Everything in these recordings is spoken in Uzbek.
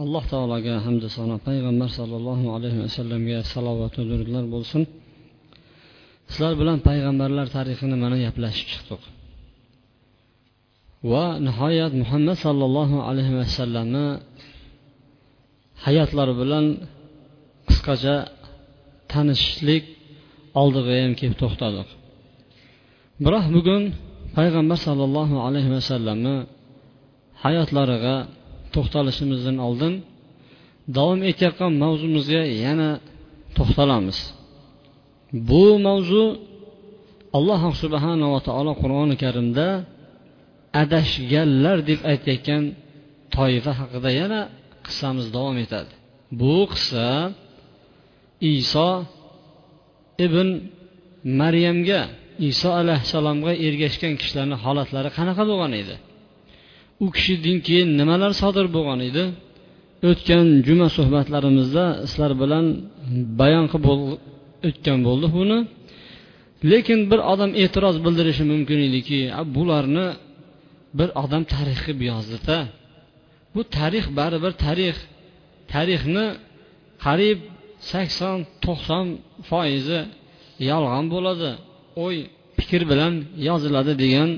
alloh taologa hamda sano. Payg'ambar sollallohu alayhi vasallamga salovat va durudlar bo'lsin. Sizlar bilan payg'ambarlar tarixini mana gaplashib chiqdik va nihoyat muhammad sollallohu alayhi vasallamni hayotlari bilan qisqacha tanishishlik oldiga ham kelib to'xtadik. Biroq bugun payg'ambar sollallohu alayhi vasallamni hayotlariga to'xtalishimizdan oldin davom etayotgan mavzumizga yana to'xtalamiz. Bu mavzu alloh subhanava taolo qur'oni karimda adashganlar deb aytayotgan toifa haqida yana qissamiz davom etadi. Bu qissa iso ibn maryamga iso alayhissalomga ergashgan kishilarni holatlari qanaqa bo'lgan edi? U kishidan keyin nimalar sodir bo'lgan edi? O'tgan juma suhbatlarimizda sizlar bilan bayon qilib o'tgan bo'ldik buni. Lekin bir odam e'tiroz bildirishi mumkin ediki bularni bir odam tarix qilib yozdida. Bu tarix baribir tarix. Tarixni qariyb sakson to'qson foizi yolg'on bo'ladi. O'y fikr bilan yoziladi degan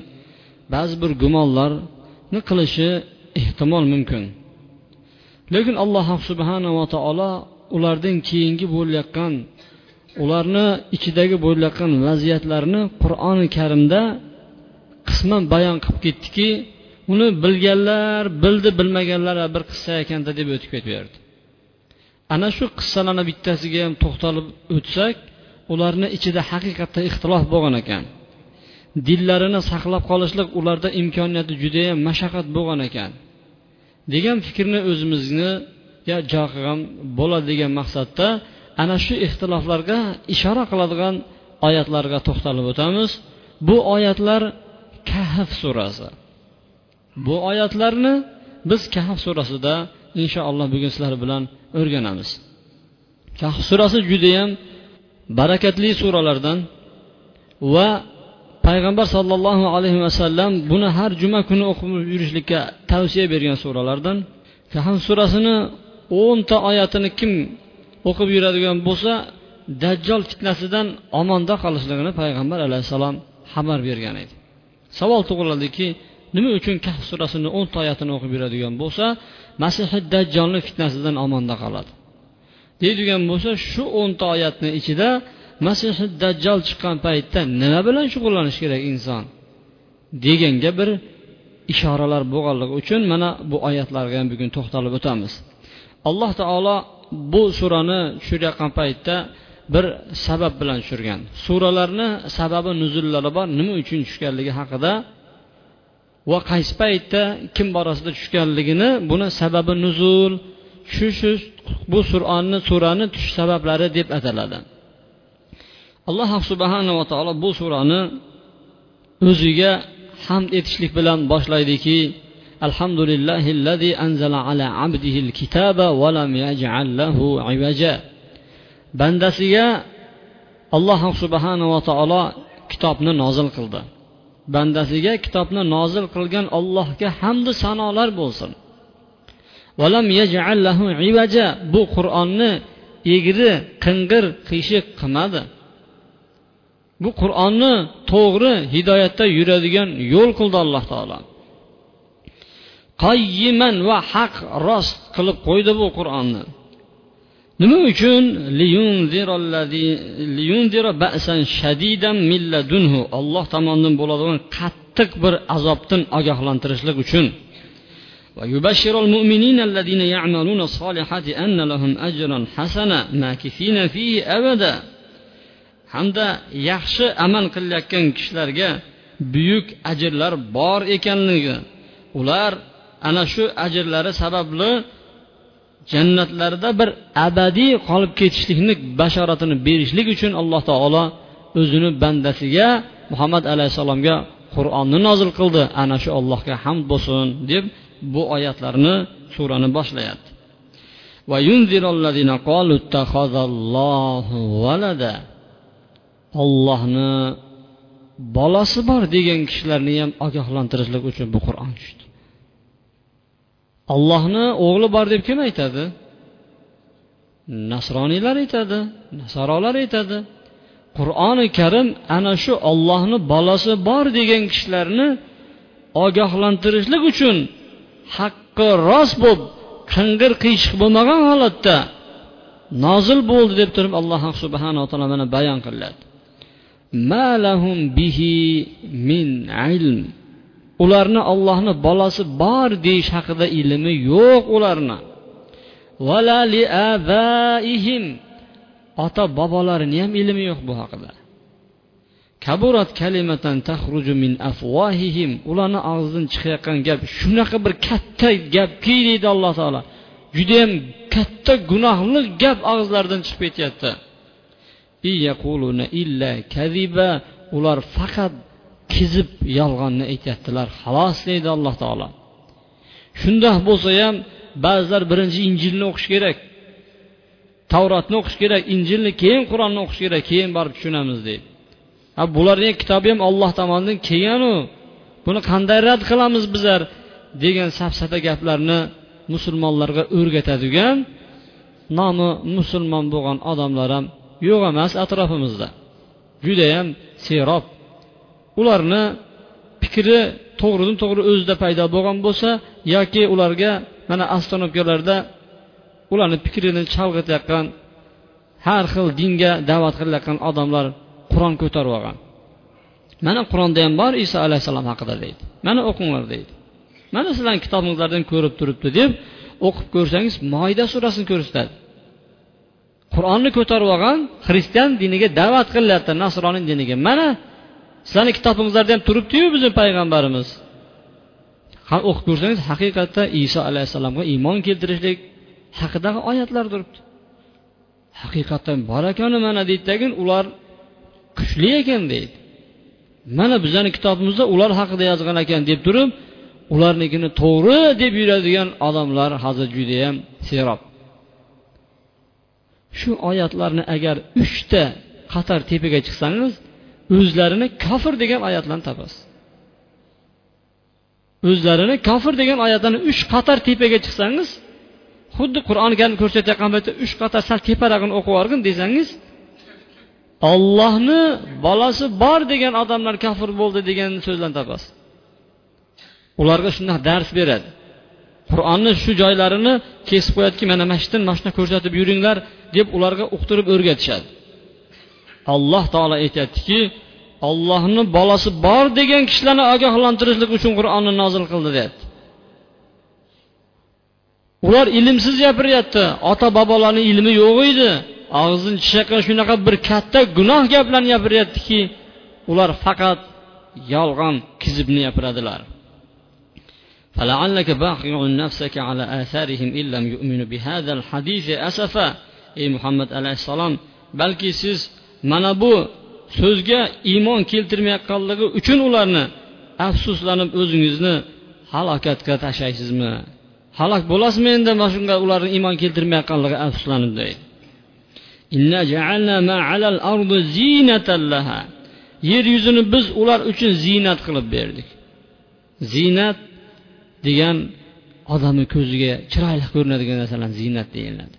ba'zi bir gumonlar qilishi ehtimol mumkin. Lekin alloh subhanava taolo ulardan keyingi bo'layotgan ularni ichidagi bo'layotgan vaziyatlarni qur'oni karimda qisman bayon qilib ketdiki uni bilganlar bildi bilmaganlar bir qissa ekanda deb o'tib ketaverdi ana shu qissalarni bittasiga ham to'xtalib o'tsak ularni ichida haqiqatda ixtilof bo'lgan ekan. Dillarini saqlab qolishlik ularda imkoniyati judayam mashaqqat bo'lgan ekan. Degan fikrni o'zimizni jo qilgan bo'ladi degan maqsadda ana shu ixtiloflarga ishora qiladigan oyatlarga to'xtalib o'tamiz. Bu oyatlar kahf surasi. Bu oyatlarni biz kahf surasida inshaalloh bugun sizlar bilan o'rganamiz. Kahf surasi judayam barakatli suralardan va payg'ambar sollallohu alayhi vasallam buni har juma kuni o'qib yurishlikka tavsiya bergan suralardan. Kahf surasini o'nta oyatini kim o'qib yuradigan bo'lsa dajjol fitnasidan omonda qolishligini payg'ambar alayhissalom xabar bergan edi. Savol tug'iladiki nima uchun kahf surasini o'nta oyatini o'qib yuradigan bo'lsa masihi dajjolni fitnasidan omonda qoladi. Deydigan bo'lsa shu o'nta oyatni ichida masihi dajjol chiqqan paytda nima bilan shug'ullanish kerak inson? Deganga bir ishoralar bo'lganligi uchun mana bu oyatlarga ham bugun to'xtalib o'tamiz. Alloh taolo bu surani tushirayotgan paytda bir sabab bilan tushirgan. Suralarni sababi nuzullari bor nima uchun tushganligi haqida va qaysi paytda kim borasida tushganligini buni sababi nuzul tushish bu sur'onni surani tushish sabablari deb ataladi. Alloh subhanava taolo bu surani o'ziga hamd etishlik bilan boshlaydiki alhamdulillahi anzala ala abdihi kitaba va lam yaj'al lahu ivaja bandasiga alloh subhanava taolo kitobni nozil qildi. Bandasiga kitobni nozil qilgan allohga hamdu sanolar bo'lsin. Valam yaj'al lahu ivaja bu qur'onni egri qing'ir qiyshiq qilmadi. bu qur'onni to'g'ri hidoyatda yuradigan yo'l qildi alloh taolo qayyiman va haq rost qilib qo'ydi bu qur'onni nima uchun olloh tomonidan bo'ladigan qattiq bir azobdan ogohlantirishlik uchun ويبشر المؤمنين الذين يعملون الصالحات أن لهم أجرا حسنا ماكثين فيه أبدا hamda yaxshi amal qilayotgan kishilarga buyuk ajrlar bor ekanligi. Ular ana shu ajrlari sababli jannatlarda bir abadiy qolib ketishlikni bashoratini berishlik uchun alloh taolo o'zini bandasiga muhammad alayhissalomga qur'onni nozil qildi. Ana shu allohga hamd bo'lsin deb bu oyatlarni surani boshlayapti. Ollohni bolasi bor degan kishilarni ham ogohlantirishlik uchun bu qur'on tushdi. Ollohni o'g'li bor deb kim aytadi? Nasroniylar aytadi nasarolar aytadi. Qur'oni karim ana shu ollohni bolasi bor degan kishilarni ogohlantirishlik uchun haqqi rost bo'lib qing'ir qiyshiq bo'lmagan holatda nozil bo'ldi deb turib alloh subhanaa taolo mana bayon qilyapti min ilm ularni ollohni bolasi bor deyish haqida ilmi yo'q ularni. Ota bobolarini ham ilmi yo'q bu haqida. Kaburat kalimatan taxruju min afvohihim ularni og'zidan chiqayotgan gap shunaqa bir katta gapki deydi alloh taolo. Judayam katta gunohli gap og'izlaridan chiqib ketyapti. Ular faqat kizib yolg'onni aytyaptilar. Xolos deydi alloh taolo. Shundoq bo'lsa ham ba'zilar birinchi injilni o'qish kerak tavrotni o'qish kerak injilni keyin qur'onni o'qish kerak keyin borib tushunamiz deydi. A bularni kitobi ham olloh tomonidan kelganu buni qanday rad qilamiz bizlar degan safsata gaplarni musulmonlarga o'rgatadigan nomi musulmon bo'lgan odamlar ham yo'q emas atrofimizda. Judayam serob. Ularni fikri to'g'ridan to'g'ri o'zida paydo bo'lgan bo'lsa yoki ularga mana ostanovkalarda ularni fikrini chalg'itayotgan har xil dinga da'vat qilayotgan odamlar qur'on ko'tarib olgan. Mana qur'onda ham bor iso alayhissalom haqida deydi. Mana o'qinglar deydi. Mana sizlarni kitobinglardan ko'rib turibdi deb o'qib ko'rsangiz moyda surasini ko'rsatadi. Qur'onni ko'tarib olgan xristian diniga da'vat qilyapti nasroniy diniga. Mana sizlarni kitobingizlarda ham turibdiyu bizni payg'ambarimiz. O'qib ko'rsangiz haqiqatda iso alayhissalomga iymon keltirishlik haqidagi oyatlar turibdi. Haqiqatdan bor ekanu mana deydidagi ular kuchli ekan deydi. Mana bizani kitobimizda ular haqida yozgan ekan deb turib ularnikini to'g'ri deb yuradigan odamlar hozir judayam serob. Shu oyatlarni agar uchta qator tepaga chiqsangiz o'zlarini kofir degan oyatlarni topasiz. O'zlarini kofir degan oyatlarni uch qator tepaga chiqsangiz xuddi qur'oni karim ko'rsatayotgan paytda uch qator sal teparog'ini o'qib yuborgin desangiz ollohni bolasi bor degan odamlar kofir bo'ldi degan so'zlarni topasiz. Ularga shunday dars beradi. Qur'onni shu joylarini kesib qo'yadiki mana mana shu yerdan mana shuni ko'rsatib yuringlar deb ularga uqtirib o'rgatishadi alloh taolo aytyaptiki ollohni bolasi bor degan kishilarni ogohlantirishlik uchun qur'onni nozil qildi deyapti ular ilmsiz gapiryapti ota bobolarni ilmi yo'q edi og'zini tishaqqan shunaqa bir katta gunoh gaplarni gapiryaptiki ular faqat yolg'on kizibni gapiradilar فلعلك باخع نفسك على آثارهم إن لم يؤمنوا بهذا الحديث أسفا ey muhammad alayhissalom balki siz mana bu so'zga iymon keltirmayotganligi uchun ularni afsuslanib o'zingizni halokatga tashlaysizmi? Halok bo'lasizmi endi mana shunga ularni iymon keltirmayotganligi afsuslanib deydi. Yer yuzini biz ular uchun ziynat qilib berdik. Ziynat degan odamni ko'ziga chiroyli ko'rinadigan narsalarni ziynat deyiladi.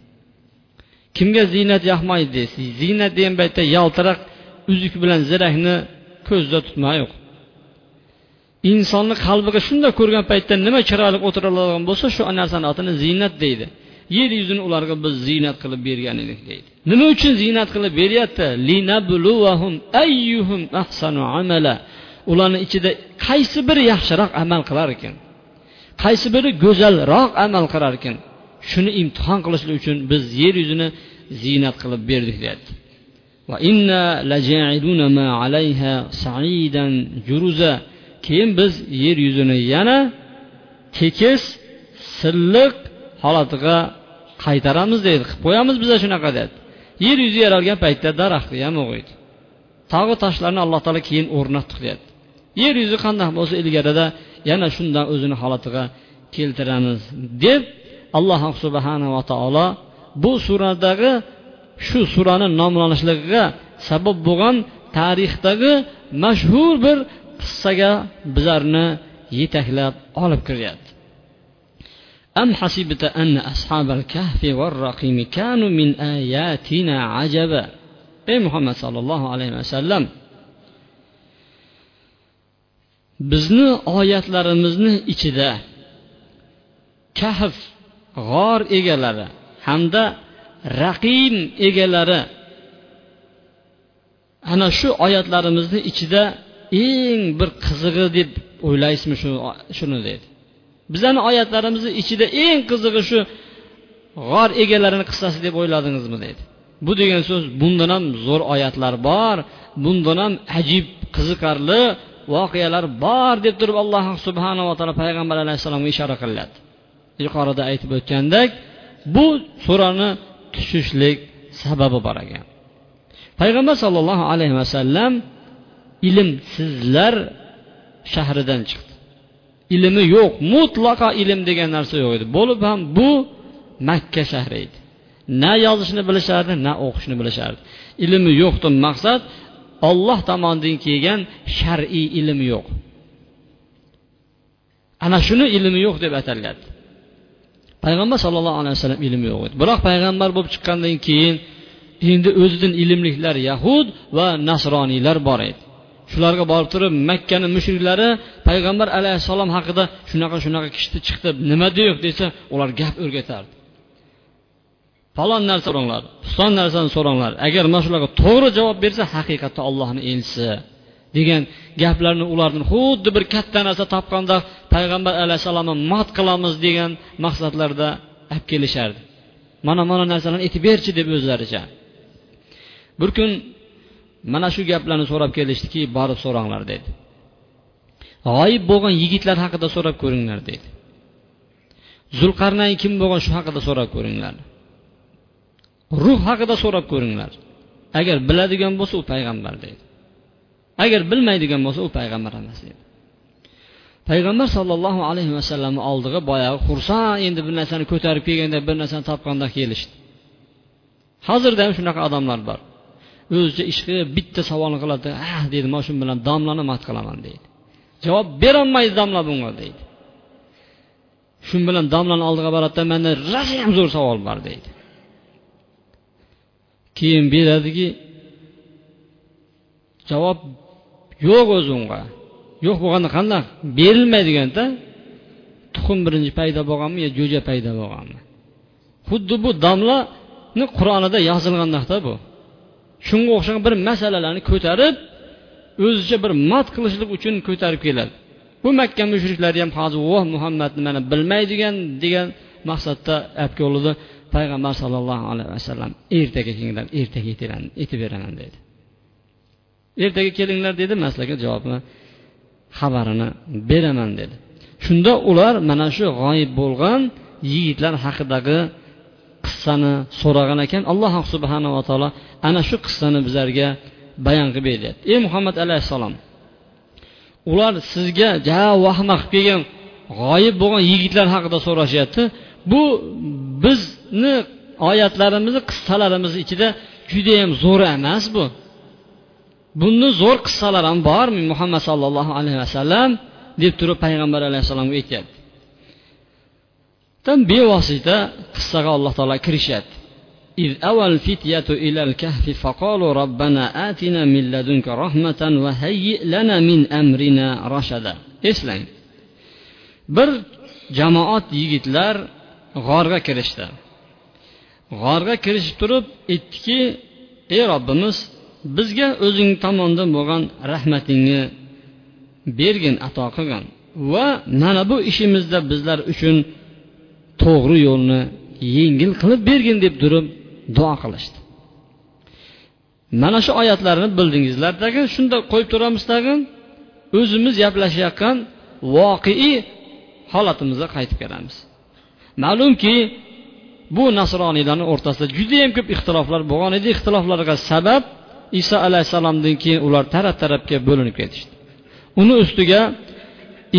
Kimga ziynat yoqmaydi deysiz? Ziynat degan paytda yaltiroq uzuk bilan zirakni ko'zda tutma yo'q. Insonni qalbiga shunday ko'rgan paytda nima chiroyli o'tiradigan bo'lsa shu narsani otini ziynat deydi. Yer yuzini ularga biz ziynat qilib bergan edik deydi. Nima uchun ziynat qilib beryapti? Ularni ichida qaysi biri yaxshiroq amal qilar ekan? Qaysi biri go'zalroq amal qilar ekan? Shuni imtihon qilishlik uchun biz yer yuzini ziynat qilib berdik deyapti. Keyin biz yer yuzini yana tekis silliq holatiga qaytaramiz deydi. Qilib qo'yamiz biza shunaqa dedi yer yuzi yaralgan paytda daraxtni ham o'g'iydi. Tog'u toshlarni alloh taolo keyin o'rnatdik deyapti. Yer yuzi qandaq bo'lsa ilgarida yana shundan o'zini holatiga keltiramiz deb alloh subhanava taolo bu suradagi shu surani nomlanishligiga sabab bo'lgan tarixdagi mashhur bir qissaga bizlarni yetaklab olib kiryapti أم حسبت أن أصحاب الكهف والرقيم كانوا من آياتنا عجبا ey muhammad sollallohu alayhi vasallam bizni oyatlarimizni ichida kahf g'or egalari hamda raqim egalari ana shu oyatlarimizni ichida eng bir qizig'i deb o'ylaysizmi shu shuni dedi bizani oyatlarimizni ichida eng qizig'i shu g'or egalarini qissasi deb o'yladingizmi dedi bu degan so'z bundan ham zo'r oyatlar bor bundan ham ajib qiziqarli voqealar bor deb turib alloh subhanava taolo payg'ambar alayhissalomga ishora qilyapti yuqorida aytib o'tgandek bu surani tushishlik sababi bor ekan. Payg'ambar sollallohu alayhi vasallam ilmsizlar shahridan chiqdi. Ilmi yo'q mutlaqo ilm degan narsa yo'q edi. Bo'lib ham bu makka shahri edi. Na yozishni bilishardi na o'qishni bilishardi. Ilmi yo'qdan maqsad olloh tomonidan kelgan shar'iy ilm yo'q. Ana shuni ilmi yo'q deb atalyapti payg'ambar sallallohu alayhi vasallam ilmi yo'q edi. Biroq payg'ambar bo'lib chiqqandan keyin endi o'zidan ilmliklar yahud va nasroniylar bor edi. Shularga borib turib makkani mushriklari payg'ambar alayhissalom haqida shunaqa shunaqa kishi chiqdi nima deyok desa ular gap o'rgatardi. Falon narsa so'ranglar piston narsani so'ranglar. Agar mana shularga to'g'ri javob bersa haqiqatda ollohni elchisi degan gaplarni ulardan xuddi bir katta narsa topganda payg'ambar alayhissalomni mat qilamiz degan maqsadlarda olib kelishardi. Mana mana narsalarni aytib berchi deb o'zlaricha. Bir kun mana shu gaplarni so'rab kelishdiki borib so'ranglar dedi. G'oyib bo'lgan yigitlar haqida so'rab ko'ringlar dedi. Zulqarnayn kim bo'lgan shu haqida so'rab ko'ringlar. Ruh haqida so'rab ko'ringlar. Agar biladigan bo'lsa u payg'ambar deydi agar bilmaydigan bo'lsa u payg'ambar emas deydi payg'ambar sollallohu alayhi vasallamni oldiga boyagi xursand endi bir narsani ko'tarib kelganda bir narsani topganda kelishdi. Hozirda ham shunaqa odamlar bor. O'zicha ish qilib bitta savolni qiladi ah deydi man shu bilan domlani mat qilaman deydi. Javob berolmaydi domla bunga deydi. Shu bilan domlani oldiga boradida manda rosayam zo'r savol bor deydi. Keyin beradiki javob yo'q o'zi unga yo'q bo'lganda qandaq berilmaydiganda tuxum birinchi paydo bo'lganmi yo jo'ja paydo bo'lganmi? Xuddi bu domlani qur'onida yozilgandaqda bu. Shunga o'xshagan bir masalalarni ko'tarib o'zicha bir mat qilishlik uchun ko'tarib keladi. Bu makka mushriklari ham hozir voh muhammadni mana bilmaydigan degan maqsadda olib keldi payg'ambar sollallohu alayhi vasallam ertaga kelinglar ertaga aytib beraman dedi. Ertaga kelinglar dedi maslaka javobini javobni xabarini beraman dedi. Shunda ular mana shu g'oyib bo'lgan yigitlar haqidagi qissani so'ragan ekan. Alloh subhanava taolo ana shu qissani bizlarga bayon qilib beryapti ey muhammad alayhissalom ular sizga ja vahma qilib kelgan g'oyib bo'lgan yigitlar haqida so'rashyapti. Bu bizni oyatlarimizni qissalarimizni ichida judayam zo'r emas bu. bundan zo'r qissalar ham bormi muhammad sollallohu alayhi vasallam deb turib payg'ambar alayhissalomga aytyapti bevosita qissaga alloh taolo kirishyapti إذ أوى الفتية إلى الكهف فقالوا ربنا آتنا من لدنك رحمة وهيئ لنا من أمرنا رشدا eslang bir jamoat yigitlar g'orga kirishdi g'orga kirishib turib aytdiki ey robbimiz bizga o'zing tomonidan bo'lgan rahmatingni bergin ato qilgin. Va mana bu ishimizda bizlar uchun to'g'ri yo'lni yengil qilib bergin deb turib duo qilishdi. Mana shu oyatlarni bildingizlar tagin shunda qo'yib turamiz tagin o'zimiz gaplashayotgan voqeiy holatimizga qaytib kelamiz. Ma'lumki bu nasroniylarni o'rtasida judayam ko'p ixtiloflar bo'lgan edi. Ixtiloflarga sabab iso alayhissalomdan keyin ular taraf tarafga bo'linib ketishdi. Uni ustiga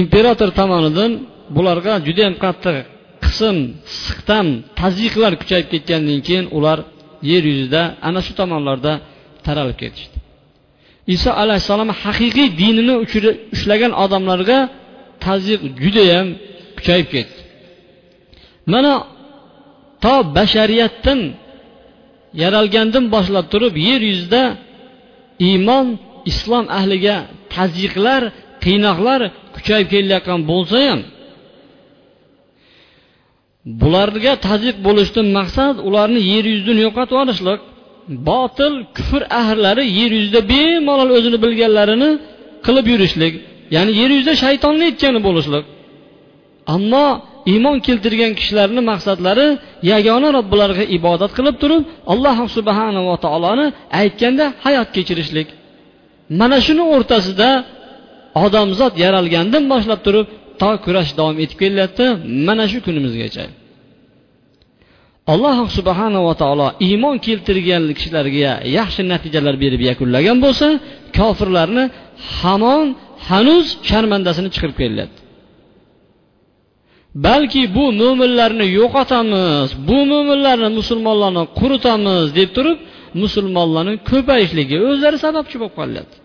imperator tomonidan bularga judayam qattiq qism siqtam tazyiqlar kuchayib ketgandan keyin ular yer yuzida ana shu tomonlarda taralib ketishdi. Iso alayhissalom haqiqiy dinini ushlagan odamlarga tazyiq judayam kuchayib ketdi. Mana to bashariyatdan yaralgandan boshlab turib yer yuzida iymon islom ahliga tazyiqlar qiynoqlar kuchayib kelayotgan bo'lsa ham bularga tazyiq bo'lishdan maqsad ularni yer yuzidan yo'qotib yuborishlik botil kufr ahllari yer yuzida bemalol o'zini bilganlarini qilib yurishlik ya'ni yer yuzida shaytonni aytgani bo'lishlik. Ammo iymon keltirgan kishilarni maqsadlari yagona robbilariga ibodat qilib turib alloh subhanava taoloni aytganda hayot kechirishlik. Mana shuni o'rtasida odamzod yaralgandan boshlab turib to kurash davom etib kelyapti mana shu kunimizgacha. Alloh subhanava taolo iymon keltirgan kishilarga yaxshi natijalar berib yakunlagan bo'lsa kofirlarni hamon hanuz sharmandasini chiqarib kelyapti. Balki bu mo'minlarni yo'qotamiz bu mo'minlarni musulmonlarni quritamiz deb turib musulmonlarni ko'payishligi o'zlari sababchi bo'lib qolyapti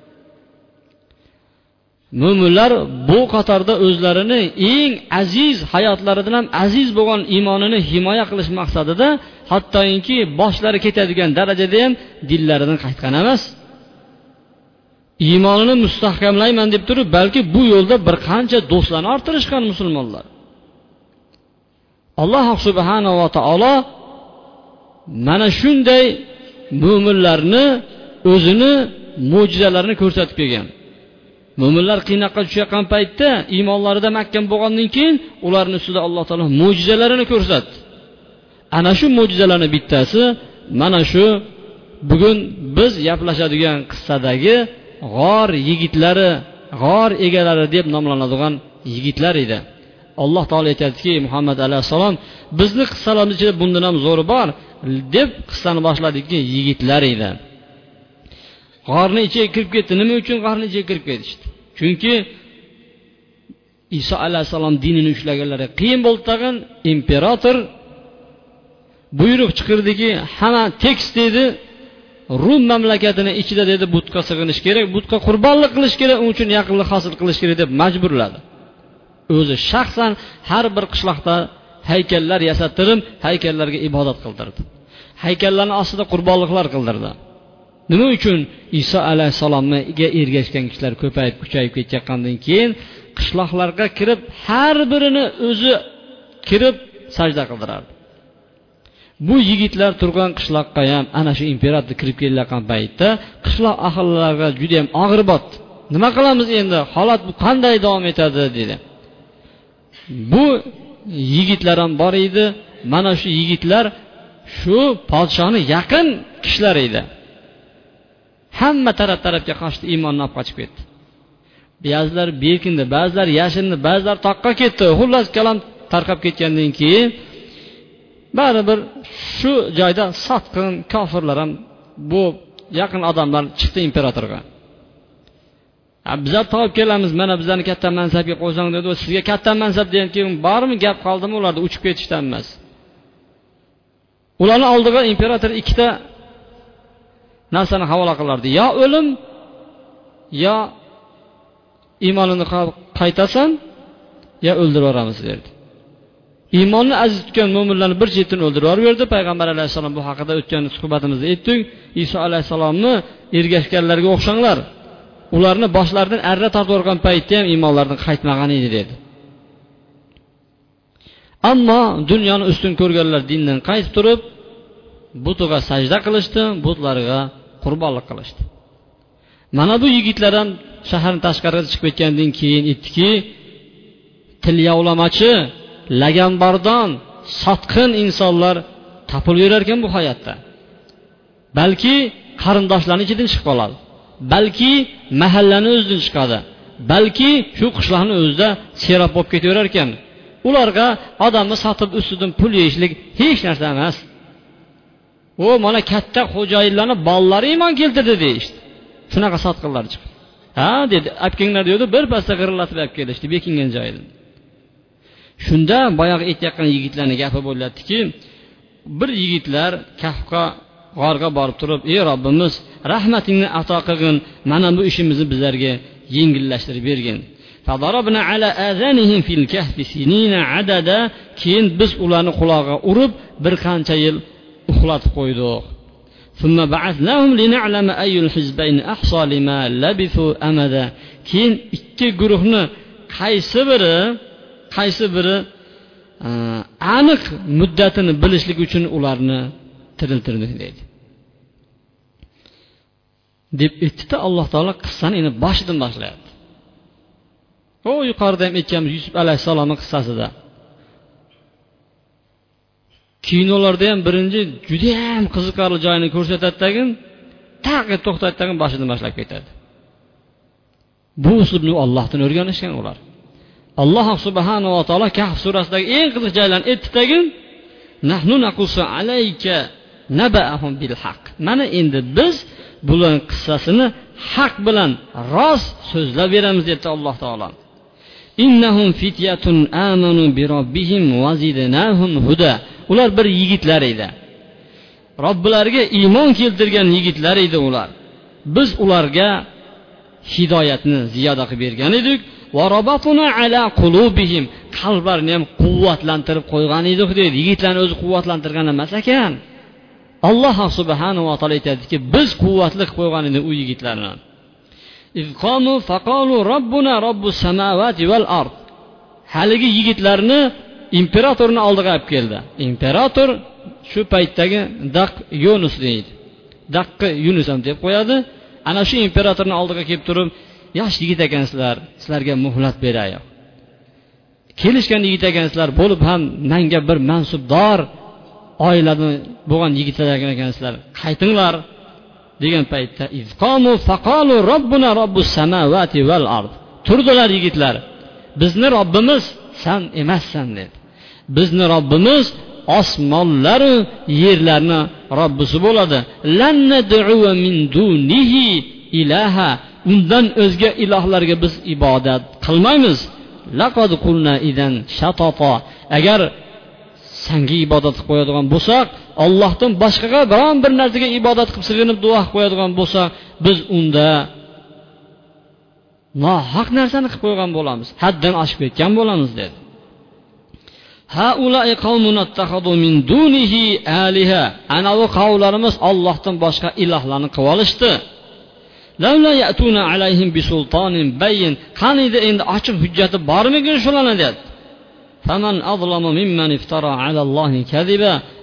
mo'minlar bu qatorda o'zlarini eng aziz hayotlaridan ham aziz bo'lgan iymonini himoya qilish maqsadida hattoki boshlari ketadigan darajada ham dillaridan qaytgan emas. Iymonini mustahkamlayman deb turib balki bu yo'lda bir qancha do'stlarni orttirishgan musulmonlar. Alloh subhanava taolo mana shunday mo'minlarni o'zini mo'jizalarini ko'rsatib kelgan. Mo'minlar qiynoqqa tushayotgan paytda iymonlarida mahkam bo'lgandan keyin ularni ustida alloh taolo mo'jizalarini ko'rsatdi. Ana shu mo'jizalarni bittasi mana shu bugun biz gaplashadigan qissadagi g'or yigitlari g'or egalari deb nomlanadigan yigitlar edi. Alloh taolo aytyaptiki muhammad alayhissalom bizni qissalarimiz ichida bundan ham zo'ri bor deb qissani boshladiki yigitlar edi. G'orni ichiga kirib ketdi. Nima uchun g'orni ichiga kirib ketishdi chunki iso alayhissalom dinini ushlaganlari qiyin bo'ldi tag'in. Imperator buyruq chiqirdiki hamma tekis dedi rum mamlakatini ichida dedi butga sig'inish kerak butga qurbonlik qilish kerak uning uchun yaqinlik hosil qilish kerak deb majburladi. O'zi shaxsan har bir qishloqda haykallar yasattirib haykallarga ibodat qildirdi. Haykallarni ostida qurbonliqlar qildirdi. Nima uchun iso alayhissalomga ergashgan kishilar ko'payib kuchayib ketayotgandan keyin qishloqlarga kirib har birini o'zi kirib sajda qildirardi. Bu yigitlar turgan qishloqqa ham ana shu imperator kirib kelayotgan paytda qishloq ahillariga judayam og'ir botdi. Nima qilamiz endi? Holat bu qanday davom etadi? dedi. Bu yigitlar ham bor edi. Mana shu yigitlar shu podshoni yaqin kishilar edi. Hamma taraf tarafga qochdi iymonni olib qochib ketdi. Ba'zilar berkindi ba'zilar yashindi ba'zilar toqqa ketdi. Xullas kalom tarqab ketgandan keyin baribir shu joyda sotqin kofirlar ham bu yaqin odamlar chiqdi imperatorga. Bizlar topib kelamiz mana bizlarni katta mansabga qo'ysang dedi sizga katta mansab degan keyin bormi? gap qoldimi ularda uchib ketishdan emas. Ularni oldiga imperator ikkita narsani havola qilardi. Yo o'lim yo iymonini qaytasan yo o'ldirib yuboramiz derdi. Iymonni aziz tutgan mo'minlarni bir chetini o'ldirib yuborverdi payg'ambar alayhissalom bu haqida o'tgan suhbatimizda aytdik iso alayhissalomni ergashganlarga o'xshanglar. Ularni boshlaridan arra tortib paytda ham iymonlaridan qaytmagan edi dedi. Ammo dunyoni ustun ko'rganlar dindan qaytib turib butiga sajda qilishdi butlarga qurbonlik qilishdi. Mana bu yigitlar ham shaharni tashqariga chiqib ketgandan keyin aytdiki tilyovlamachi laganbardon sotqin insonlar topilaverar ekan bu hayotda. Balki qarindoshlarni ichidan chiqib qoladi. Balki mahallani o'zidan chiqadi. Balki shu qishloqni o'zida serob bo'lib ketaverar ekan ularga odamni sotib ustidan pul yeyishlik hech narsa emas. U mana katta xo'jayinlarni bolalari iymon keltirdi deyishdi. Shunaqa sotqinlar chiqdi. Ha dedi olib kelinglar dedi birpasda g'irillatib olib kelishdi bekingan joyidan shunda boyagi aytayotgan yigitlarni gapi bo'lyaptiki bir yigitlar kahfga g'orga borib turib ey robbimiz rahmatingni ato qilgin. Mana bu ishimizni bizlarga yengillashtirib bergin. Keyin biz ularni qulog'iga urib bir qancha yil uxlatib qo'ydik. Keyin ikki guruhni qaysi biri qaysi biri aniq muddatini bilishlik uchun ularni tiriltirdik deydi. Deb aytdida alloh taolo qissani endi boshidan boshlayapti. U yuqorida ham aytganmiz yusuf alayhissalomni qissasida. Kinolarda ham birinchi judayam qiziqarli joyini ko'rsatadi tagin taq tagin boshidan boshlab ketadi. Bu uslubni ollohdan o'rganishgan ular. Alloh subhanava taolo kahf surasidagi eng qiziq joylarni aytdi tagin nahnu alayka nabaahum bil haq mana endi biz bular qissasini haq bilan rost so'zlab beramiz debdi alloh taolo. Innahum fityatun amanu bi robbihim vazidnahum huda. Ular bir yigitlar edi. Robbilariga iymon keltirgan yigitlar edi ular. Biz ularga hidoyatni ziyoda qilib bergan edik qalblarini ham quvvatlantirib qo'ygan edik deydi yigitlarni o'zi quvvatlantirgan emas ekan. Alloh subhanava taolo aytadiki biz quvvatli qilib qo'ygan edik u yigitlarni. Haligi yigitlarni imperatorni oldiga olib keldi. Imperator shu paytdagi daq yunus deydi. Daqqi yunus ham deb qo'yadi. Ana shu imperatorni oldiga kelib turib yosh yigit ekansizlar sizlarga muhlat beray kelishgan yigit ekansizlar bo'lib ham manga bir mansubdor oilada bo'lgan yigitlar ekansizlar qaytinglar degan paytda turdilar yigitlar bizni robbimiz san emassan dedi. Bizni robbimiz osmonlaru yerlarni robbisi bo'ladi. Ilaha. Undan o'zga ilohlarga biz ibodat qilmaymiz. Laqad qulna idan shatata. Agar sanga ibodat qilib qo'yadigan bo'lsak ollohdan boshqaga biron bir narsaga ibodat qilib sig'inib duo qilib qo'yadigan bo'lsak biz unda nohaq narsani qilib qo'ygan bo'lamiz. Haddan oshib ketgan bo'lamiz dedi. Anavi qavmlarimiz ollohdan boshqa ilohlarni qilib olishdi. Qaniydi endi ochiq hujjati bormikin shularni dedi.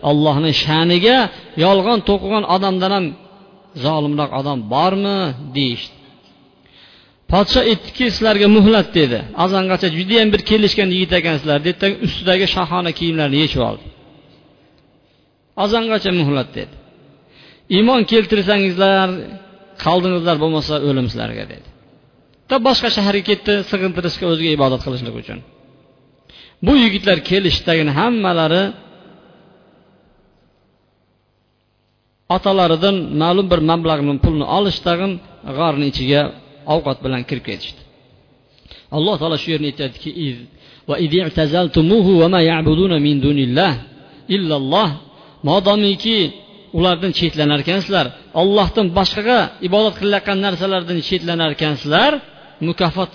Allohni sha'niga yolg'on to'qigan odamdan ham zolimroq odam bormi? Deyishdi. Podsho aytdiki sizlarga muhlat dedi. Azongacha judayam bir kelishgan yigit ekansizlar dedi. Ustidagi shohona kiyimlarni yechib oldi. Azongacha muhlat dedi. Iymon keltirsangizlar qoldingizlar bo'lmasa o'lim sizlarga dedi boshqa shaharga ketdi sig'intirishga o'ziga ibodat qilishlik uchun. Bu yigitlar kelishdagini hammalari otalaridan ma'lum bir mablag'ni pulni olishdag'in g'orni ichiga ovqat bilan kirib ketishdi. Alloh taolo shu yerni aytyaptiki modomiki ulardan chetlanar ekansizlar ollohdan boshqaga ibodat qilayotgan narsalardan chetlanar ekansizlar mukofot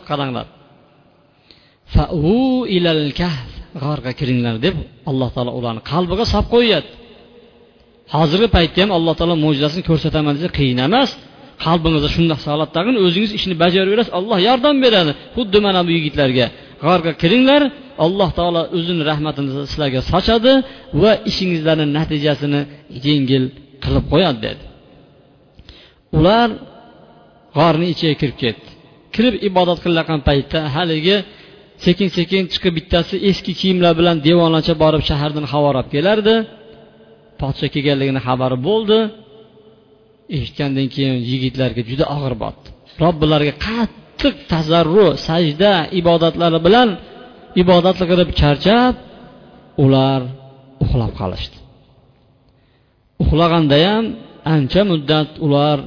fau ilal kahf. G'orga kiringlar deb alloh taolo ularni qalbiga solib qo'yadi. Hozirgi paytda ham alloh taolo mo'jizasini ko'rsataman desa qiyin emas. Qalbingizda shundoq holatdagin o'zingiz ishni bajaraverasiz alloh yordam beradi. Xuddi mana bu yigitlarga. G'orga kiringlar alloh taolo o'zini rahmatini sizlarga sochadi va ishingizlarni natijasini yengil qilib qo'yadi dedi. Ular g'orni ichiga kirib ketdi. Kirib ibodat qilayotgan paytda haligi sekin sekin chiqib bittasi eski kiyimlar bilan devonacha borib shahardan xabar olib kelardi. Podsho kelganligini xabari bo'ldi. Eshitgandan keyin yigitlarga juda og'ir botdi. Robbilariga qattiq tazarru sajda ibodatlari bilan ibodat qilib charchab ular uxlab qolishdi. Uxlagandayam ancha muddat ular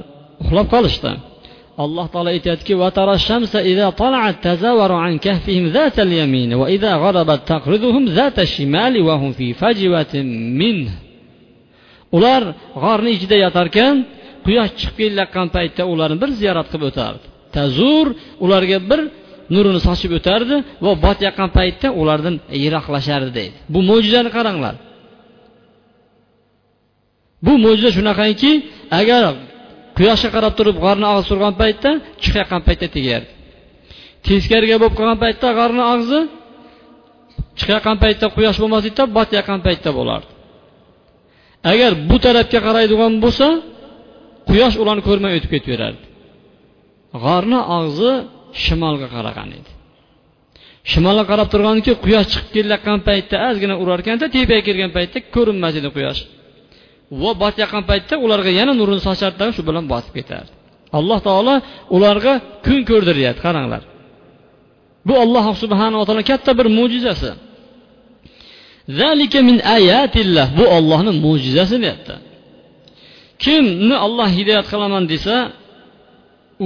uxlab qolishdi. Alloh taolo aytyaptiki ular g'orni ichida yotarkan quyosh chiqib kelayotgan paytda ularni bir ziyorat qilib o'tardi. Tazur ularga bir nurini sochib o'tardi va botayotgan paytda ulardan yiroqlashardi deydi. Bu mo'jizani qaranglar. Bu mo'jiza shunaqangi agar quyoshga qarab turib g'orni og'zi turgan paytda chiqayotgan paytda tegardi teskariga bo'lib qolgan paytda g'orni og'zi chiqayotgan paytda quyosh bo'lmaslikda botayotgan paytda bo'lardi. Agar bu tarafga qaraydigan bo'lsa quyosh ularni ko'rmay o'tib ketaverardi. G'orni og'zi shimolga qaragan edi. Shimolga qarab turganki quyosh chiqib kelayotgan paytda ozgina urar ekanda tepaga kelgan paytda ko'rinmas edi quyosh. Va botayotgan paytda ularga yana nurini sochardi shu bilan botib ketardi. Alloh taolo ularga kun ko'rdiryapti qaranglar. Bu alloh subhanava taolo katta bir mo'jizasi. Min ayatillah bu ollohni mo'jizasi deyapti. Kimni olloh hidoyat qilaman desa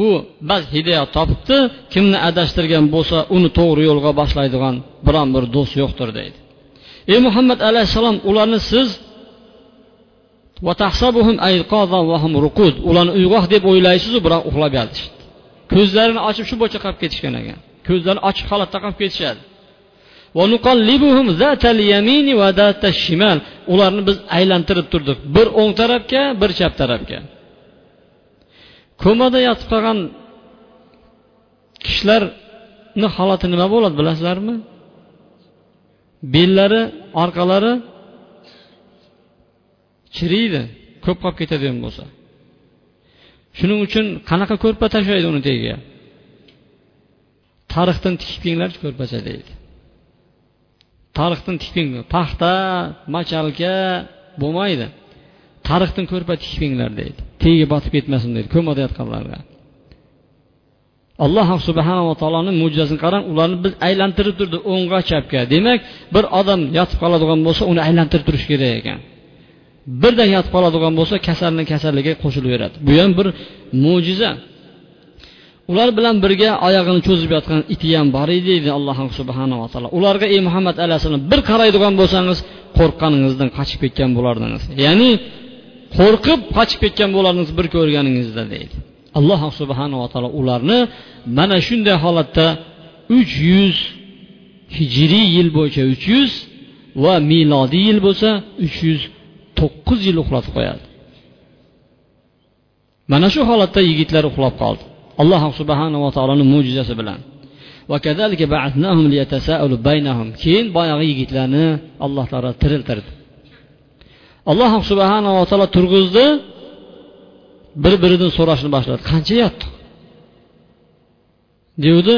u bas hidoyat topibdi kimni adashtirgan bo'lsa uni to'g'ri yo'lga boshlaydigan biron bir do'st yo'qdir deydi. Ey muhammad alayhissalom ularni siz ularni uyg'oq deb o'ylaysizu biroq uxlab yotishdi. Ko'zlarini ochib shu bo'yicha qolib ketishgan ekan. Ko'zlarini ochiq holatda qolib ketishadi. ularni biz aylantirib turdik. Bir o'ng tarafga bir chap tarafga. Komada yotib qolgan kishilarni holati nima bo'ladi bilasizlarmi? Bellari orqalari chiriydi ko'p qolib ketadigan bo'lsa. Shuning uchun qanaqa ko'rpa tashlaydi uni tagiga tarixdan tikib kelinglarchi ko'rpacha deydi tarixdan tikping paxta machalka bo'lmaydi. Tarixdan ko'rpa tikpinglar deydi. Tagiga botib ketmasin deydi ko'mada yotganlarga alloh subhanava taoloni mo'jizasini qarang ularni biz aylantirib turdi o'ngga chapga. Demak bir odam yotib qoladigan bo'lsa uni aylantirib turish kerak ekan. Birdan yotib qoladigan bo'lsa kasalni kasalligiga qo'shilaveradi bu ham bir mo'jiza. Ular bilan birga oyog'ini cho'zib yotgan iti ham bor edi deydi alloh subhanava taolo. Ularga ey muhammad alayhissalom bir qaraydigan bo'lsangiz qo'rqqaningizdan qochib ketgan bo'lardingiz. Ya'ni qo'rqib qochib ketgan bo'lardingiz bir ko'rganingizda deydi alloh subhanava taolo ularni mana shunday holatda uch yuz hijriy yil bo'yicha uch yuz va milodiy yil bo'lsa uch yuz to'qqiz yil uxlatib qo'yadi. Mana shu holatda yigitlar uxlab qoldi. Alloh subhanava taoloni mo'jizasi bilan. Keyin boyagi yigitlarni alloh taolo tiriltirdi. Alloh subhanava taolo turg'izdi bir biridan so'rashni boshladi. Qancha yotdi? Devdi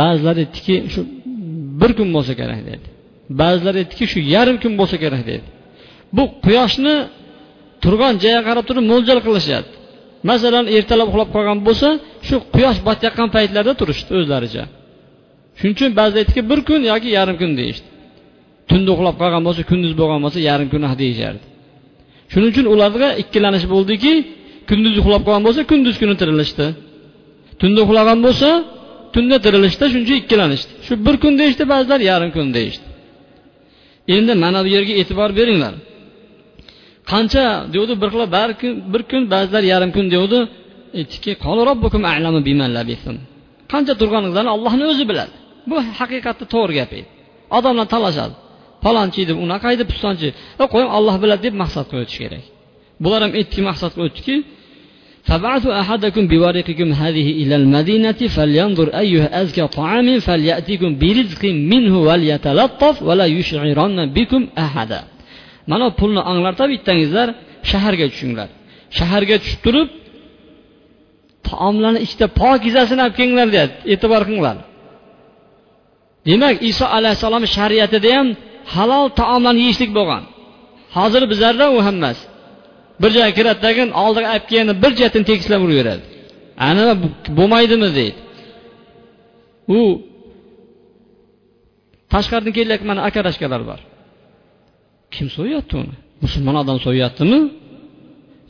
ba'zilar aytdiki shu bir kun bo'lsa kerak dedi. Ba'zilar aytdiki shu yarim kun bo'lsa kerak dedi. Bu quyoshni turgan joyga qarab turib mo'ljal qilishyapti. Masalan ertalab uxlab qolgan bo'lsa shu quyosh botayotgan paytlarda turishdi o'zlaricha. Shuning uchun ba'zida aytdiki bir kun yoki yarim kun deyishdi. Tunda uxlab qolgan bo'lsa kunduz bo'lgan bo'lsa yarim kun ah deyishardi. Shuning uchun ularga ikkilanish bo'ldiki kunduz uxlab qolgan bo'lsa kunduz kuni tirilishdi. Tunda uxlagan bo'lsa tunda tirilishdi shuning uchun ikkilanishdi. Shu bir kun deyishdi ba'zilar yarim kun deyishdi. Endi mana bu yerga e'tibor beringlar. qancha devdi bir xil bir kun ba'zilar yarim kun devdi aytdiki qancha turganinglarni allohni o'zi biladi bu haqiqatda to'g'ri gap edi odamlar talashadi palonchi edi unaqa edi pistonchi qo'ying olloh biladi deb maqsad qilib o'tish kerak bular ham aytdiki maqsad qilib o'tdiki فبعثوا أحدكم بورقكم هذه إلى المدينة فلينظر أيها أزكى طعام فليأتيكم برزق منه وليتلطف ولا يشعرن بكم أحدا mana pulni anglarta bittangizlar shaharga tushinglar. Shaharga tushib turib taomlarni ichida pokizasini olib kelinglar deyapti e'tibor qilinglar. Demak iso alayhissalomni shariatida ham halol taomlarni yeyishlik bo'lgan. Hozir bizlarda u hammasi. Bir joyga kiradi tagin oldiga olib kelganda bir jihatdan tekislab uraveradi ana bo'lmaydimi deydi. U tashqaridan kelayotgan mana aka rashkalar bor. Kim so'yyapti uni? Musulmon odam so'yyaptimi?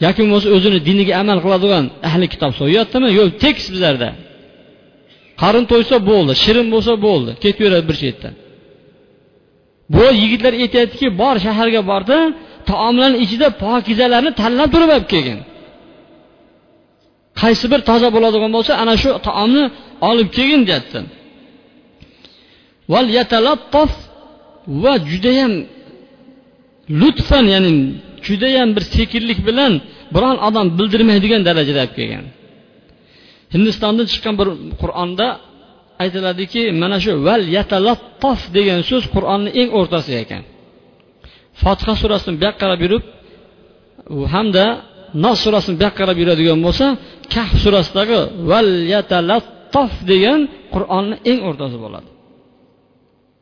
Yoki bo'lmasa o'zini diniga amal qiladigan ahli kitob so'yyaptimi? Yo'q tekis bizlarda. Qarin to'ysa bo'ldi shirin bo'lsa bo'ldi ketaveradi bir chetdan. Bu yigitlar aytyaptiki bor shaharga bordi taomlarni ichida pokizalarni tanlab turib olib kelgin. Qaysi bir toza bo'ladigan bo'lsa ana shu taomni olib kelgin deyapti. Va judayam lutfan ya'ni judayam bir sekinlik bilan biron odam bildirmaydigan darajada olib kelgan. Hindistondan chiqqan bir qur'onda aytiladiki mana shu val yatalattof degan so'z qur'onni eng o'rtasida ekan. Fotiha surasini bu yoqqa qarab yurib hamda nos surasini bu yoqqa qarab yuradigan bo'lsa kahf surasidagi val yatalattof degan qur'onni eng o'rtasi bo'ladi.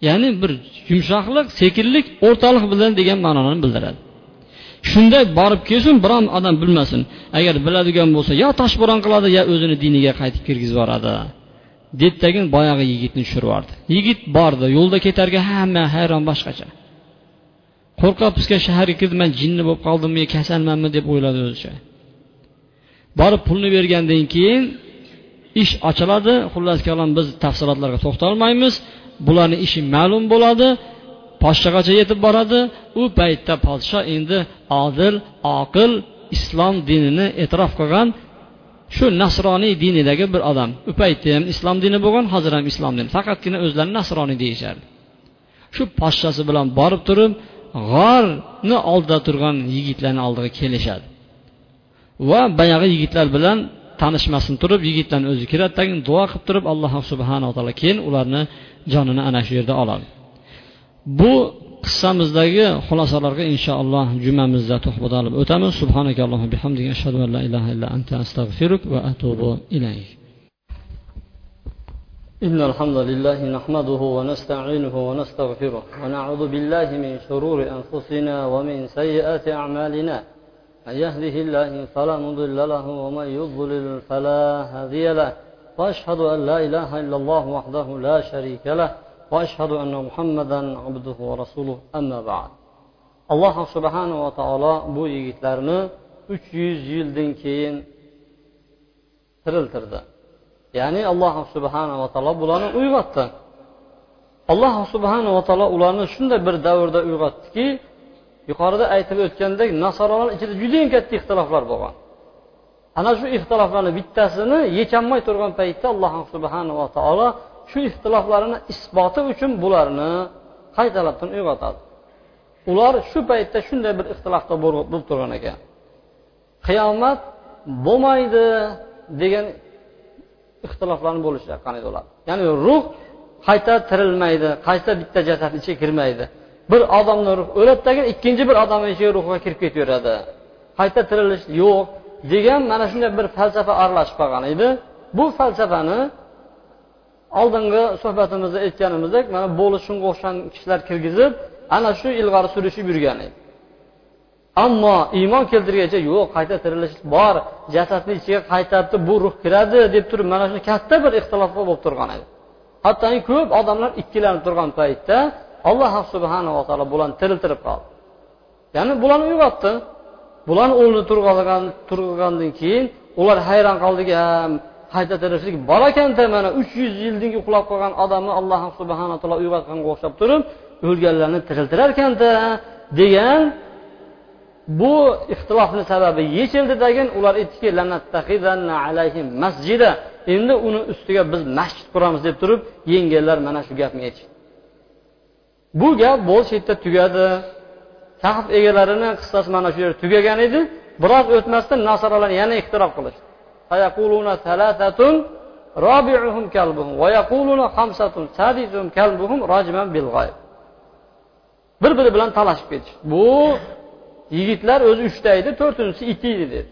Ya'ni bir yumshoqlik sekinlik o'rtaliq bilan degan ma'noni bildiradi. Shunday borib kelsin biron odam bilmasin. Agar biladigan bo'lsa yo toshbo'ron qiladi yo o'zini diniga qaytib kirgizib yuboradi. Debdagin boyagi yigitni tushirib yubordi. Yigit bordi yo'lda ketarga hamma hayron boshqacha. Qo'rqa pisqa shaharga kirdi man jinni bo'lib qoldimmi kasalmanmi? deb o'yladi o'zicha. Borib pulni bergandan keyin ish ochiladi. Xullas kalom biz tafsilotlarga to'xtalmaymiz. Bularni ishi ma'lum bo'ladi podshogacha yetib boradi. U paytda podsho endi odil oqil islom dinini e'tirof qilgan shu nasroniy dinidagi bir odam. U paytda ham islom dini bo'lgan hozir ham islom dini. Faqatgina o'zlarini nasroniy deyishardi shu podshosi bilan borib turib g'orni oldida turgan yigitlarni oldiga kelishadi. Va boyagi yigitlar bilan tanishmasin turib yigitlarni o'zi kiradi duo qilib turib alloh subhanaa taolo keyin ularni jonini ana shu yerda oladi bu qissamizdagi xulosalarga inshaalloh jumamizda to'xtab olib o'tamiz subhanakallohu bihamdika ashhadu an la ilaha illa anta astag'firuk va atubu ilayk إن الحمد لله نحمده ونستعينه ونستغفره ونعوذ بالله من شرور أنفسنا ومن سيئات أعمالنا من يهده الله فلا مضل له ومن يضلل فلا هادي له وأشهد أن لا إله إلا الله وحده لا شريك له وأشهد أن محمدا عبده ورسوله أما بعد alloh subhanava taolo bu yigitlarni uch yuz yildan keyin tiriltirdi. Ya'ni alloh subhanava taolo bularni uyg'otdi. Alloh subhanava taolo ularni shunday bir davrda uyg'otdiki yuqorida aytib o'tgandek nasoralar ichida judayam katta ixtiloflar bo'lgan. Ana shu ixtiloflarni bittasini yecholmay turgan paytda alloh subhanava taolo shu ixtiloflarini isboti uchun bularni qaytalardan uyg'otadi? Ular shu paytda shunday bir ixtilofda bo'lib turgan ekan. Qiyomat bo'lmaydi degan ixtiloflarni bo'lishayotgan edi ular ya'ni ruh qayta tirilmaydi qayta bitta jasadni ichiga kirmaydi. Bir odamni ruh o'ladidagi ikkinchi bir odamni ichiga ruhga kirib ketaveradi. Qayta tirilish yo'q. Degan mana shunday bir falsafa aralashib qolgan edi. Bu falsafani oldingi suhbatimizda aytganimizdek mana bo'lish shunga o'xshagan kishilar kirgizib ana shu ilgari surishib yurgan edi. Ammo iymon keltirgach yo'q qayta tirilish bor jasadni ichiga qaytadi bu ruh kiradi deb turib mana shu katta bir ixtilofga bo'lib turgan edi. Hattoki ko'p odamlar ikkilanib turgan paytda alloh subhanava taolo bularni tiriltirib qoldi. Ya'ni bularni uyg'otdi. Bularni o'rnida turgandan keyin ular hayron qoldiki qayta tirishlik bor ekanda mana uch yuz yildan uxlab qolgan odamni alloh subhana taolo uyg'otganga o'xshab turib o'lganlarni tiriltirar ekanda degan bu ixtilofni sababi yechildi degan ular aytdiki masjida endi uni ustiga biz masjid quramiz deb turib yengillar mana shu gapni aytishdi. Bu gap bo'ldi shu yerda tugadi. taxt egalarini qissasi mana shu yerda tugagan edi. Biroz o'tmasdan nasoralar yana ixtiro qilishdi bir biri bilan talashib ketish. Bu yigitlar o'zi uchta edi to'rtinchisi it edi dedi.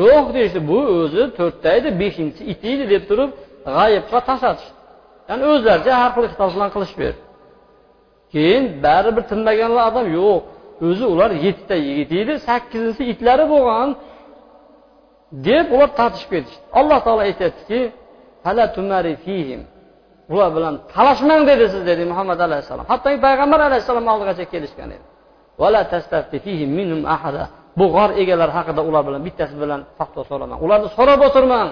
Yo'q deyishdi bu o'zi to'rtta edi beshinchisi it edi deb turib g'ayibga tashlashdi ya'ni o'zlaricha har xil ixtiloflar qilishib berdi. Keyin baribir tinmaganlar odam yo'q o'zi ular yettita yigit edi sakkizinchisi itlari bo'lgan deb ular tortishib ketishdi. Alloh taolo aytyaptiki ular bilan talashmang dedi siz dedi muhammad alayhissalom. Hattoki payg'ambar alayhissalom oldigacha kelishgan edi. Bu g'or egalari haqida ular bilan bittasi bilan fatvo so'ramang ularni so'rab o'tirmang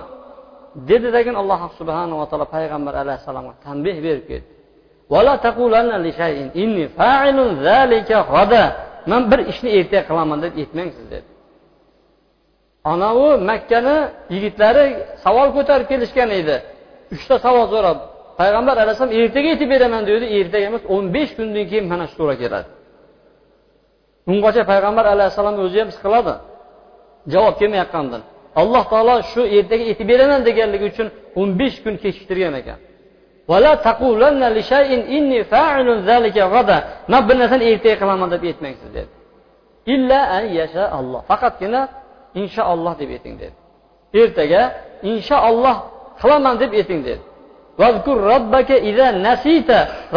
dedidagin alloh subhanava taolo payg'ambar alayhissalomga tanbeh berib ketdi. Man bir ishni ertaga qilaman deb aytmang siz dedi anavi makkani yigitlari savol ko'tarib kelishgan edi. Uchta savol so'rab payg'ambar alayhisalom ertaga aytib beraman dedi. Ertaga emas o'n besh kundan keyin mana shu to'g'ri keladi. Ungacha payg'ambar alayhissalom o'zi ham siqiladi. Javob kelmayotgandan alloh taolo shu ertaga aytib beraman deganligi uchun o'n besh kun kechiktirgan ekan. Man bir narsani ertaga qilaman deb aytmangsiz dedi. Illa an yasha alloh faqatgina inshaalloh deb ayting dedi. Ertaga inshaalloh qilaman deb ayting dedi.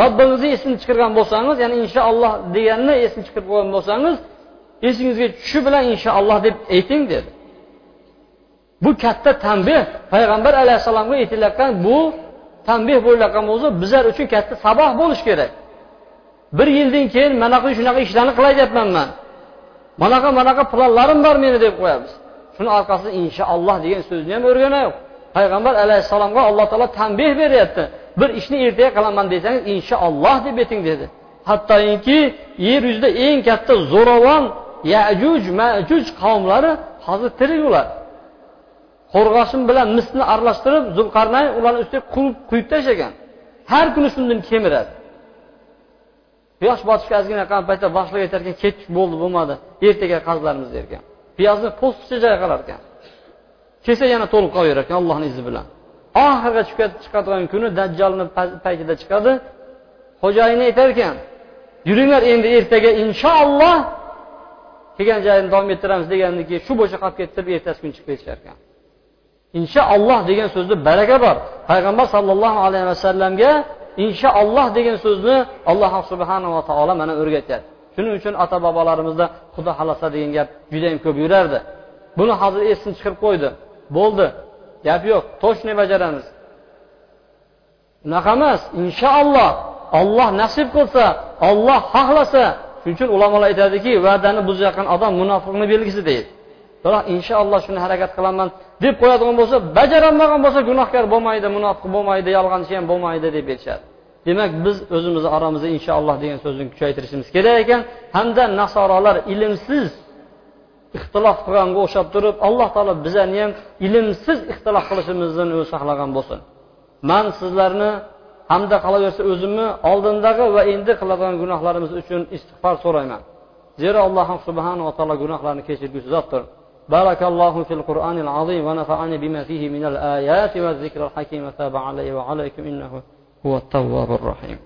Robbingizni esini chiqargan bo'lsangiz ya'ni inshaalloh deganni esini chiqarib qo'ygan bo'lsangiz esingizga tushishi bilan inshaalloh deb ayting dedi. Bu katta tanbeh payg'ambar alayhissalomga aytilayotgan bu tanbeh bo'layotgan bo'lsa bizlar uchun katta saboq bo'lishi kerak. Bir yildan keyin manaqa shunaqa ishlarni qilatyapman man manaqa manaqa planlarim bor meni deb qo'yamiz. Shuni orqasida inshaalloh degan so'zni ham o'rganaylik payg'ambar alayhissalomga alloh taolo tanbeh beryapti. Bir ishni ertaga qilaman desangiz inshaalloh deb ayting dedi. Hattoki yer yuzida eng katta zo'ravon yajuj majuj qavmlari hozir tirik ular. Qo'rg'oshin bilan misni aralashtirib zulqarnayn ularni ustiga quyib tashlagan. Har kuni shundan kemiradi. Quyosh botishga ozgina qolgan paytda boshliq aytar ekan ketdik bo'ldi bo'lmadi. Ertaga qazilarmiz der ekan piyozni po'sticha joy qilar ekan kelsa yana to'lib qolaverar ekan allohni izi bilan. Oxirgi chiqadigan kuni dajjolni paytida chiqadi. Xo'jayini aytar ekan yuringlar endi ertaga inshaalloh kelgan joyini davom ettiramiz degandan keyin shu bo'yicha qolib ketdi ertasi kuni chiqib ketishar ekan inshaalloh degan so'zda baraka bor. Payg'ambar sollallohu alayhi vasallamga inshaalloh degan so'zni alloh subhanava taolo mana o'rgatyapti shuning uchun ota bobolarimizda xudo xohlasa degan gap judayam ko'p yurardi. Buni hozir esini chiqarib qo'ydi. Bo'ldi. Gap yo'q. Точно bajaramiz. Unaqa emas. Inshaalloh olloh nasib qilsa olloh xohlasa. Shuning uchun ulamolar aytadiki va'dani buzayotgan odam munofiqni belgisi deydi. Biroq inshaalloh shuni harakat qilaman deb qo'yadigan bo'lsa bajarolmagan bo'lsa gunohkor bo'lmaydi munofiq bo'lmaydi yolg'onchi ham bo'lmaydi deb aytishadi demak biz o'zimizni oramizda inshaalloh degan so'zni kuchaytirishimiz kerak ekan. Hamda nasorolar ilmsiz ixtilof qilganga o'xshab turib alloh taolo bizani ham ilmsiz ixtilof qilishimizdan o'zi saqlagan bo'lsin. Man sizlarni hamda qolaversa o'zimni oldindagi va endi qiladigan gunohlarimiz uchun istig'for so'rayman. Zero alloh subhanava taolo gunohlarni kechirguvchi zotdir. بارك الله في القرآن العظيم ونفعني بما فيه من الآيات والذكر الحكيم وتاب علي وعليكم إنه هو التواب الرحيم.